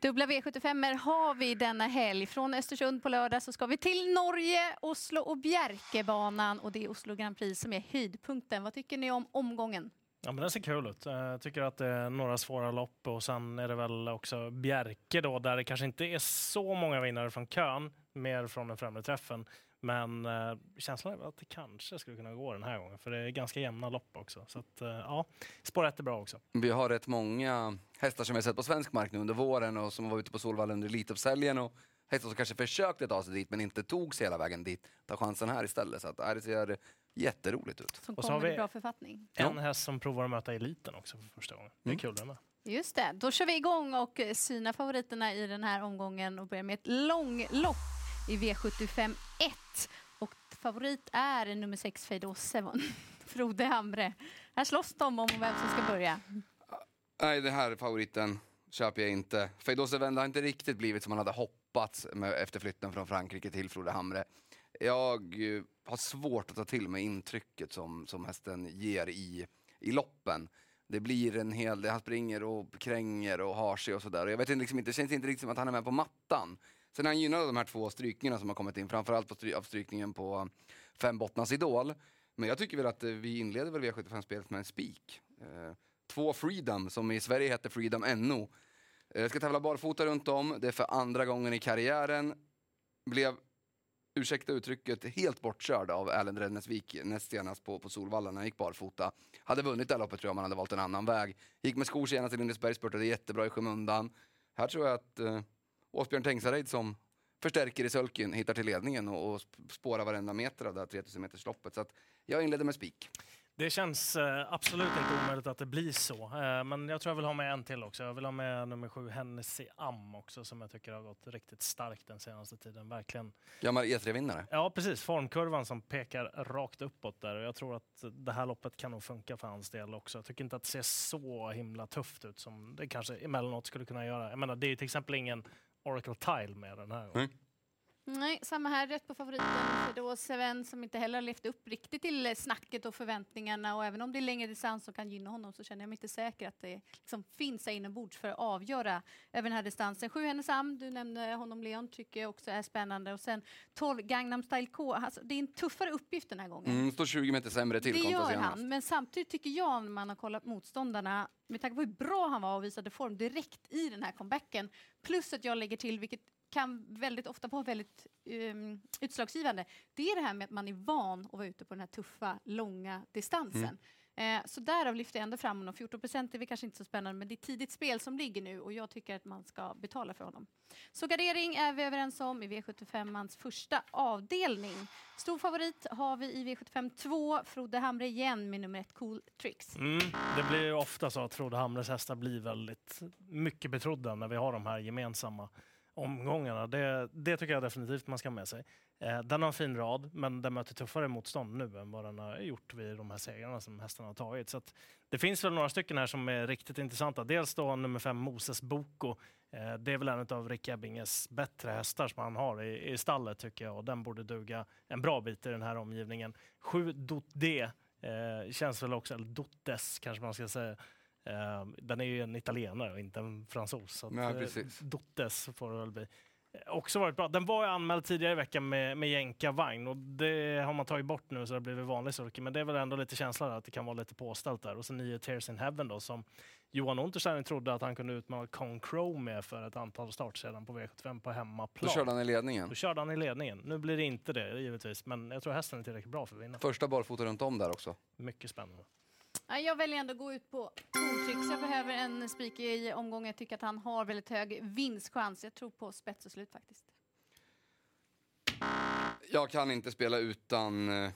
Dubbla V75 har vi denna helg. Från Östersund på lördag så ska vi till Norge, Oslo och Bjerkebanan och det är Oslo Grand Prix som är höjdpunkten. Vad tycker ni om omgången? Ja, men den ser kul ut. Eh, jag tycker att det är några svåra lopp och sen är det väl också Bjerke då där det kanske inte är så många vinnare från kön, mer från den främre träffen. Men eh, känslan är att det kanske skulle kunna gå den här gången, för det är ganska jämna lopp också. Så att, eh, ja, spår 1 är bra också. Vi har rätt många hästar som vi har sett på svensk mark nu under våren och som var ute på Solvalla under Elitloppshelgen och hästar som kanske försökte ta sig dit men inte tog sig hela vägen dit. Ta chansen här istället. Så att, det ser jätteroligt ut. Som Och så har vi bra författning. En häst som provar att möta eliten också för första gången. Det är kul det med. Just det, då kör vi igång och syna favoriterna i den här omgången och börjar med ett långlopp i V75 1. Och favorit är nummer 6 Fade Seven, Frode Hamre. Här slåss de om vem som ska börja. Nej, den här favoriten köper jag inte. Feidose Venda har inte riktigt blivit som man hade hoppats med, efter flytten från Frankrike till Frode Hamre. Jag eh, har svårt att ta till mig intrycket som, som hästen ger i, i loppen. Det blir en hel del, han springer och kränger och har sig och sådär. Jag vet inte, liksom inte, det känns inte riktigt som att han är med på mattan. Sen är han gynnad av de här två strykningarna som har kommit in, framförallt på stry, av strykningen på eh, Fem Bottnas Idol. Men jag tycker väl att eh, vi inleder väl V75-spelet med en spik. Eh, två Freedom, som i Sverige heter Freedom NO. Eh, ska tävla barfota runt om, det är för andra gången i karriären. Blev, ursäkta uttrycket, helt bortkörd av Erlend Rennesvik näst senast på, på Solvalla när han gick barfota. Hade vunnit det här loppet tror jag om han hade valt en annan väg. Gick med skor senast i Lindesberg, spurtade jättebra i skymundan. Här tror jag att eh, Åsbjörn Tengsareid som förstärker i sulken, hittar till ledningen och, och spårar varenda meter av det här 3000 meters loppet. Så att jag inleder med spik. Det känns eh, absolut inte omöjligt att det blir så. Eh, men jag tror jag vill ha med en till också. Jag vill ha med nummer sju, Hennessy Am också, som jag tycker har gått riktigt starkt den senaste tiden. Verkligen. Gammal E3-vinnare. Ja, precis. Formkurvan som pekar rakt uppåt där. Och jag tror att det här loppet kan nog funka för hans del också. Jag tycker inte att det ser så himla tufft ut som det kanske emellanåt skulle kunna göra. Jag menar, det är till exempel ingen Oracle Tile med den här. Mm. Nej, samma här. Rätt på favoriten Fedor Seven som inte heller har levt upp riktigt till snacket och förväntningarna. Och även om det är längre distans som kan gynna honom så känner jag mig inte säker att det liksom finns inombords för att avgöra över den här distansen. Sju Hennesam, du nämnde honom Leon, tycker jag också är spännande. Och sen 12 Gangnam Style K. Alltså, det är en tuffare uppgift den här gången. Mm, står 20 meter sämre till Det gör han, men samtidigt tycker jag när man har kollat motståndarna med tanke på hur bra han var och visade form direkt i den här comebacken plus att jag lägger till, vilket kan väldigt ofta vara väldigt um, utslagsgivande, det är det här med att man är van att vara ute på den här tuffa, långa distansen. Eh, så därav lyfter jag ändå fram honom. 14 procent är väl kanske inte så spännande, men det är tidigt spel som ligger nu och jag tycker att man ska betala för honom. Så gardering är vi överens om i V75-mans första avdelning. Stor favorit har vi i V75 2, Frode Hamre igen med nummer ett Cool Tricks. Mm, det blir ju ofta så att Frode Hamres hästar blir väldigt mycket betrodda när vi har de här gemensamma omgångarna. Det, det tycker jag definitivt man ska ha med sig. Eh, den har en fin rad, men den möter tuffare motstånd nu än vad den har gjort vid de här segrarna som hästarna har tagit. Så att det finns väl några stycken här som är riktigt intressanta. Dels då nummer fem Moses Boko. Eh, det är väl en av Rick Ebbinges bättre hästar som han har i, i stallet tycker jag och den borde duga en bra bit i den här omgivningen. Sju Dot D eh, känns väl också, eller Dottes kanske man ska säga. Uh, den är ju en italienare och inte en fransos. Så Ja, eh, precis. Dottes får det väl bli. Eh, Också varit bra. Den var anmäld tidigare i veckan med, med jänkarvagn och det har man tagit bort nu så det har blivit vanlig sulky. Men det är väl ändå lite känsla att det kan vara lite påställt där. Och så nio Tears in Heaven då som Johan Untersteiner trodde att han kunde utmana Con Crow med för ett antal start sedan på V75 på hemmaplan. Då körde han i ledningen. Då körde han i ledningen. Nu blir det inte det givetvis, men jag tror hästen är tillräckligt bra för att vinna. Första barfota runt om där också. Mycket spännande. Ja, jag väljer ändå att gå ut på Cool Jag behöver en spik i omgången. Jag tycker att han har väldigt hög vinstchans. Jag tror på spets och slut faktiskt. Jag kan inte spela utan eh,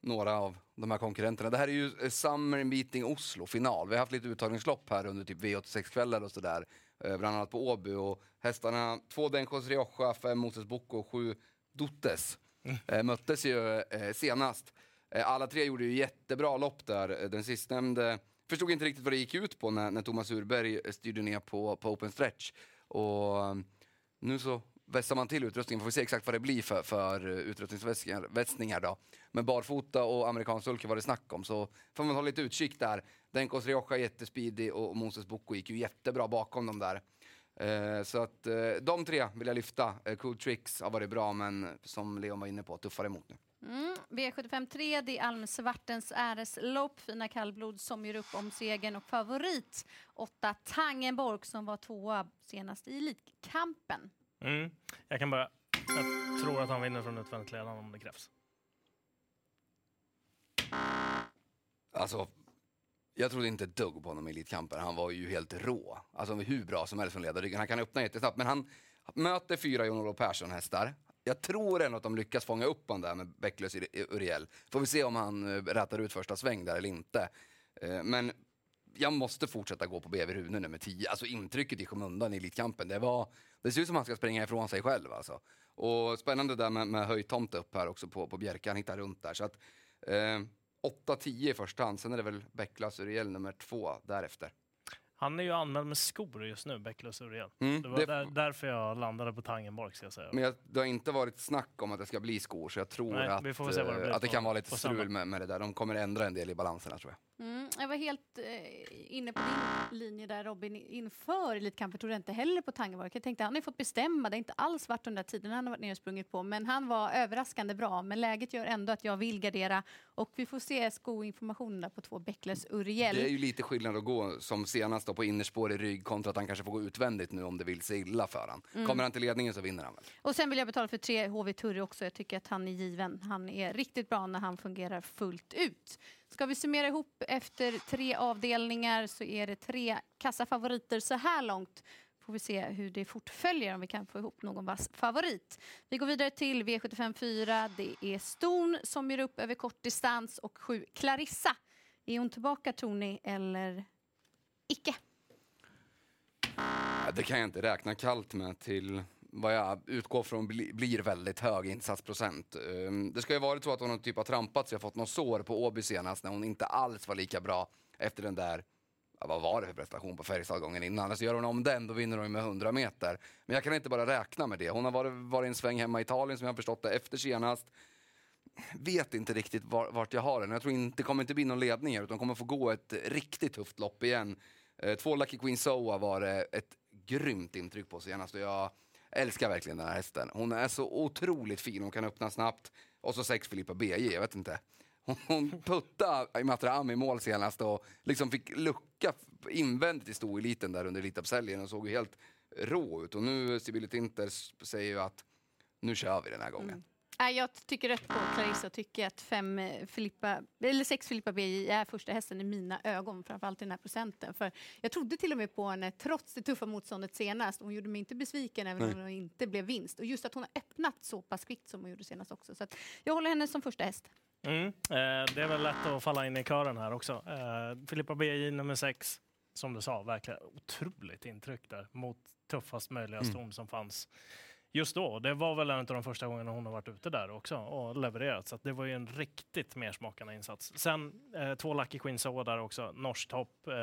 några av de här konkurrenterna. Det här är ju eh, Summer Meeting Oslo final. Vi har haft lite uttagningslopp här under typ V86-kvällar och sådär. Eh, bland annat på Åby och hästarna, två Denkos Rioja, fem Moses Boko och sju Dottes. Eh, möttes ju senast. Eh, alla tre gjorde ju jättebra lopp där. Eh, den sistnämnde förstod inte riktigt vad det gick ut på när, när Thomas Urberg eh, styrde ner på, på open stretch. Och mm, nu så vässar man till utrustningen, får vi se exakt vad det blir för, för utrustningsvässningar då. Men barfota och amerikansk sulke var det snack om, så får man hålla lite utkik där. Denkos Rioja är jättespeedig och Moses Boko gick ju jättebra bakom dem där. Eh, så att eh, de tre vill jag lyfta. Eh, cool Tricks har varit bra, men som Leon var inne på, tuffare emot nu. Mm. V75 3, det är Almsvartens äreslopp. Fina kallblod som gör upp om segern och favorit 8 Tangenborg som var tvåa senast i Elitkampen. Mm. Jag kan börja. Jag tror att han vinner från utvändigt ledande om det krävs. Alltså, jag trodde inte ett dugg på honom i Elitkampen. Han var ju helt rå. Alltså hur bra som helst från ledarryggen. Han kan öppna jättesnabbt, men han möter fyra Jon-Olof Persson-hästar. Jag tror ändå att de lyckas fånga upp honom där med Bäcklös Uriel. Får vi se om han eh, rätar ut första sväng där eller inte. Eh, men jag måste fortsätta gå på BV Rune nummer 10. Alltså intrycket i skymundan i Elitkampen, det var... Det ser ut som att han ska springa ifrån sig själv alltså. Och spännande där med, med höjtomte upp här också på, på Bjerke, han hittar runt där. Så att, eh, 8-10 i första hand, sen är det väl Becklas Uriel nummer två därefter. Han är ju anmäld med skor just nu, Bäcklös Uriel. Mm, Det var det- där, därför jag landade på Tangenborg, ska jag säga. Men jag, det har inte varit snack om att det ska bli skor, så jag tror Nej, att, se vad det eh, att det kan vara lite strul med, med det där. De kommer ändra en del i balanserna tror jag. Mm, jag var helt eh, inne på din linje där Robin inför Elitkampen. Trodde jag inte heller på Tangenborg. Jag tänkte han har ju fått bestämma. Det har inte alls varit de där tiderna han har varit nere och sprungit på. Men han var överraskande bra. Men läget gör ändå att jag vill gardera. Och vi får se skoinformationen där på två Bäcklös Uriel. Det är ju lite skillnad att gå som senast då på innerspår i rygg kontra att han kanske får gå utvändigt nu om det vill sig illa för han. Mm. Kommer han till ledningen så vinner han väl. Och sen vill jag betala för tre HV Turri också. Jag tycker att han är given. Han är riktigt bra när han fungerar fullt ut. Ska vi summera ihop efter tre avdelningar så är det tre kassafavoriter så här långt. Får vi se hur det fortföljer om vi kan få ihop någon vass favorit. Vi går vidare till V75 4. Det är Ston som gör upp över kort distans och sju Clarissa. Är hon tillbaka Tony eller icke? Det kan jag inte räkna kallt med till vad jag utgår från blir väldigt hög insatsprocent. Ehm, det ska ju varit så att hon har typ har trampat sig och fått något sår på Åby senast när hon inte alls var lika bra efter den där ja, vad var det för prestation på Färjestad gången innan? Alltså gör hon om den då vinner hon med 100 meter. Men jag kan inte bara räkna med det. Hon har varit, varit en sväng hemma i Italien som jag har förstått det efter senast. Vet inte riktigt var, vart jag har den. Jag tror inte det kommer inte bli någon ledning här utan kommer få gå ett riktigt tufft lopp igen. Eh, två Lucky Queen Soa var det ett grymt intryck på senast och jag älskar verkligen den här hästen. Hon är så otroligt fin, hon kan öppna snabbt. Och så sex Filippa BJ, jag vet inte. Hon, puttade Imatra Am i mål senast och liksom fick lucka invändigt i stoeliten där under Elitloppshelgen och såg ju helt rå ut. Och nu Sibylle Tinter säger ju att nu kör vi den här gången. Nej, jag tycker rätt på Clarissa och tycker att fem eh, Filippa, eller sex Filippa BJ är första hästen i mina ögon, framförallt i den här procenten. För jag trodde till och med på henne trots det tuffa motståndet senast. Hon gjorde mig inte besviken även om det inte blev vinst. Och just att hon har öppnat så pass kvickt som hon gjorde senast också. Så att jag håller henne som första häst. Mm. Eh, det är väl lätt att falla in i kören här också. Eh, Filippa BJ nummer sex, som du sa, verkligen otroligt intryck där mot tuffast möjliga Mm. ston som fanns just då. Det var väl en av de första gångerna hon har varit ute där också och levererat. Så det var ju en riktigt mersmakande insats. Sen eh, två Lucky Queen Soa där också, norskt hopp. Eh,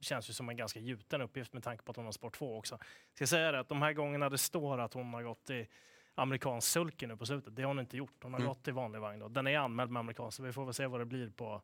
känns ju som en ganska gjuten uppgift med tanke på att hon har sport 2 också. Ska säga det, att de här gångerna det står att hon har gått i amerikansk sulky nu på slutet, det har hon inte gjort. Hon har Mm. gått i vanlig vagn. Då. Den är anmäld med amerikansk, så vi får väl se vad det blir på,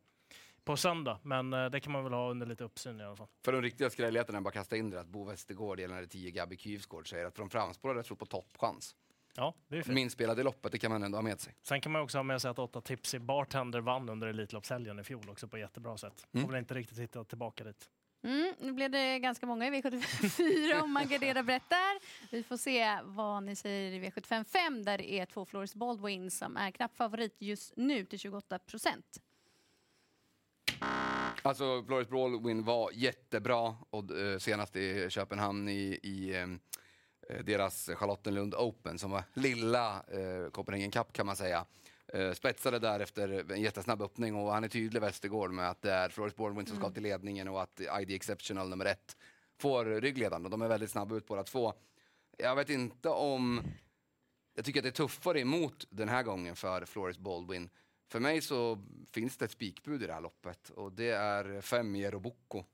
på söndag. Men eh, det kan man väl ha under lite uppsyn i alla fall. För de riktiga skrälligheterna, bara kasta in det, att Bo Westergård gällande 10 Gabby Kyvsgård säger att från framspårare tror på toppchans. Ja, det är fint. Min spelade i loppet, det kan man ändå ha med sig. Sen kan man också ha med sig att åtta tips i Bartender vann under Elitloppshelgen i fjol också på jättebra sätt. Mm. Får väl inte riktigt hitta tillbaka dit. Mm, nu blev det ganska många i V754 om man garderar brett där. Vi får se vad ni säger i V755 där det är två Floris Baldwin som är knapp favorit just nu till 28 procent. Alltså, Floris Baldwin var jättebra och, eh, senast i Köpenhamn i, i eh, deras Charlottenlund Open som var lilla eh, Copenhagen Cup kan man säga. Eh, spetsade där efter en jättesnabb öppning och han är tydlig Västergård med att det är Floris Baldwin som ska till ledningen och att ID Exceptional nummer ett får ryggledaren och de är väldigt snabba ut båda två. Jag vet inte om... Jag tycker att det är tuffare emot den här gången för Floris Baldwin. För mig så finns det ett spikbud i det här loppet och det är fem Jero Bocco.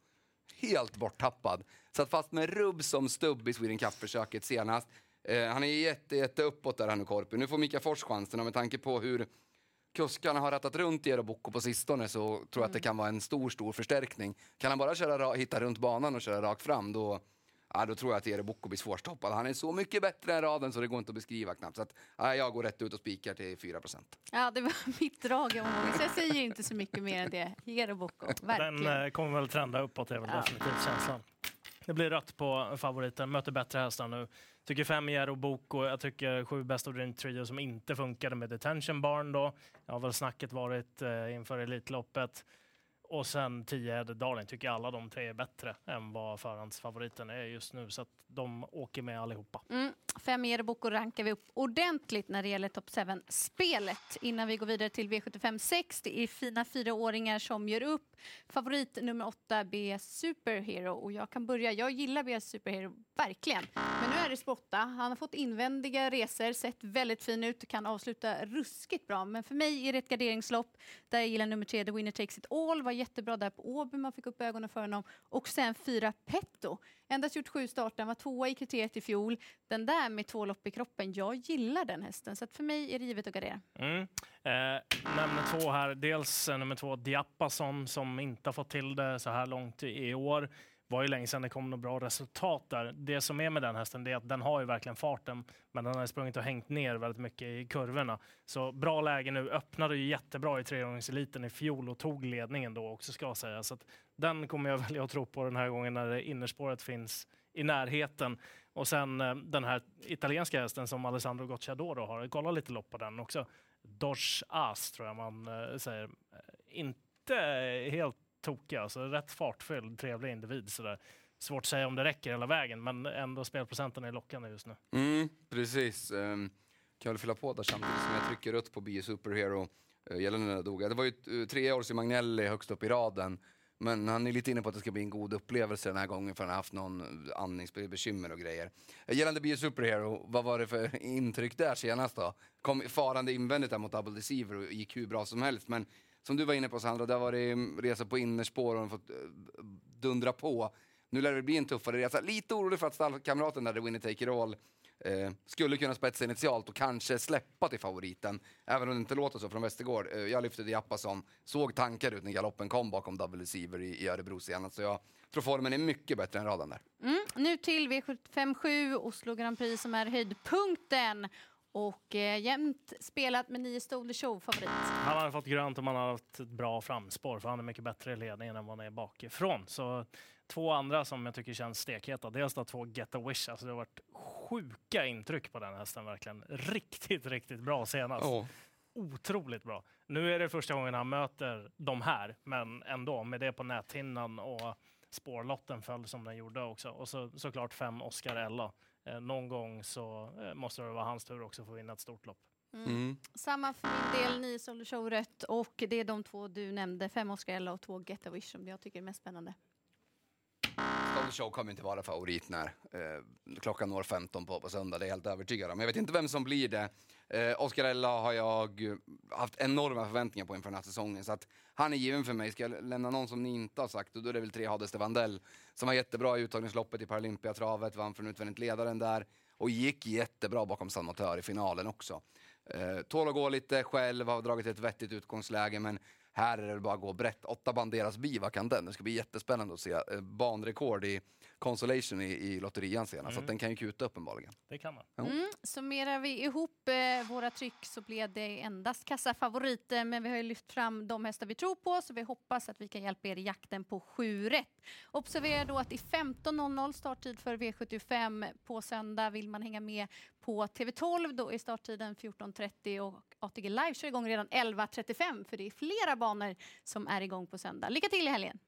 Helt borttappad. Satt fast med rubb som stubb i Sweden Cup-försöket senast. Eh, han är jätte, jätte uppåt där nu Korpi. Nu får Mika Fors chansen och med tanke på hur kuskarna har rattat runt Jero Bocco på sistone så tror jag att det kan vara en stor, stor förstärkning. Kan han bara köra, ra- hitta runt banan och köra rakt fram då, ja, då tror jag att Eero Bocco blir svårstoppad. Han är så mycket bättre än raden så det går inte att beskriva knappt. Så att, ja, jag går rätt ut och spikar till 4% Ja, det var mitt drag i omgången, så jag säger inte så mycket mer än det. Eero Bocco, verkligen. Den eh, kommer väl trenda uppåt, det är väl Ja. definitivt känslan. Det blir rött på favoriten, möter bättre hästar nu. Tycker fem Jero Boko, jag tycker sju Best of Dream Trio som inte funkade med Detention Barn då. Det har väl snacket varit eh, inför Elitloppet. Och sen 10 Darling tycker jag alla de tre är bättre än vad förhandsfavoriten är just nu. Så att de åker med allihopa. Mm, fem Erebok och rankar vi upp ordentligt när det gäller Top 7-spelet. Innan vi går vidare till V75 6, det är fina fyraåringar som gör upp. Favorit nummer åtta, B Superhero. Och jag kan börja, jag gillar B Superhero, verkligen. Men nu är det spotta. Han har fått invändiga resor, sett väldigt fin ut, och kan avsluta ruskigt bra. Men för mig är det ett garderingslopp där jag gillar nummer tre, The Winner Takes It All. Vad jättebra där på Åby, man fick upp ögonen för honom. Och sen fyra Petto. Endast gjort sju starter, var tvåa i kriteriet i fjol. Den där med två lopp i kroppen, jag gillar den hästen. Så att för mig är det givet att gardera. Mm. Eh, nummer två här, dels eh, nummer två Diapason som inte har fått till det så här långt i år var ju länge sedan det kom något bra resultat där. Det som är med den hästen är att den har ju verkligen farten, men den har sprungit och hängt ner väldigt mycket i kurvorna. Så bra läge nu, öppnade ju jättebra i treåringseliten i fjol och tog ledningen då också ska jag säga. Så att den kommer jag välja att tro på den här gången när det innerspåret finns i närheten. Och sen eh, den här italienska hästen som Alessandro Gocciadoro har, kolla lite lopp på den också. Dodge As tror jag man eh, säger. Eh, inte helt Tokiga, alltså rätt fartfylld, trevlig individ sådär. Svårt att säga om det räcker hela vägen, men ändå spelprocenten är lockande just nu. Mm, precis. Um, kan väl fylla på där samtidigt som jag trycker rött på Bio Superhero uh, gällande den där Doga. Det var ju eh, tre år sedan Magnelli högst upp i raden. Men han är lite inne på att det ska bli en god upplevelse den här gången för han har haft någon eh, andningsbekymmer och grejer. Gällande Bio Superhero, vad var det för intryck där senast då? Kom farande invändigt där mot Double Deceiver och gick hur bra som helst. Men som du var inne på Sandra, där var det mm, resa på innerspår och han fått eh, dundra på. Nu lär det bli en tuffare resa. Lite orolig för att stallkamraten där, The Winner Take It All, eh, skulle kunna spetsa initialt och kanske släppa till favoriten. Även om det inte låter så från Västergård. Eh, jag lyfte Diapason, såg tankar ut när galoppen kom bakom Double Receiver i, i Örebro senast. Så jag tror formen är mycket bättre än raden där. Mm, nu till V757, Oslo Grand Prix som är höjdpunkten. Och eh, jämnt spelat med nio Stole the Show-favorit. Han hade fått grönt om han hade haft ett bra framspår, för han är mycket bättre i ledningen än vad han är bakifrån. Så två andra som jag tycker känns stekheta. Dels då två Get a Wish, alltså det har varit sjuka intryck på den hästen verkligen. Riktigt, riktigt bra senast. Oh. Otroligt bra. Nu är det första gången han möter de här, men ändå med det på näthinnan och spårlotten föll som den gjorde också. Och så, såklart fem Oscar Ella. Eh, någon gång så eh, måste det vara hans tur också för att vinna ett stort lopp. Mm. Samma för min del, nio the Show rätt. Och det är de två du nämnde, fem Oscar Ella och två Get a Wish som jag tycker är mest spännande. Show kommer inte vara favorit när eh, klockan når 15 på, på söndag, det är jag helt övertygad om. Jag vet inte vem som blir det. Eh, Oscar Ella har jag haft enorma förväntningar på inför den här säsongen, så att han är given för mig. Ska jag lämna någon som ni inte har sagt, då är det väl tre Hades de som var jättebra i uttagningsloppet i Paralympiatravet, vann från utvändigt ledaren där och gick jättebra bakom San Motör i finalen också. Eh, tål att gå lite själv, har dragit ett vettigt utgångsläge, men här är det bara att gå brett. Åtta banderas bi, vad kan den? Det ska bli jättespännande att se. Eh, banrekord i Consolation i, i lotterian senast, så att den kan ju kuta uppenbarligen. Det kan man. Jo. Mm, summerar vi ihop eh, våra tryck så blev det endast kassafavoriter men vi har ju lyft fram de hästar vi tror på så vi hoppas att vi kan hjälpa er i jakten på sju rätt. Observera då att i 15.00 starttid för V75 på söndag vill man hänga med på TV12 då är starttiden 14.30 och ATG Live kör igång redan 11.35 för det är flera banor som är igång på söndag. Lycka till i helgen!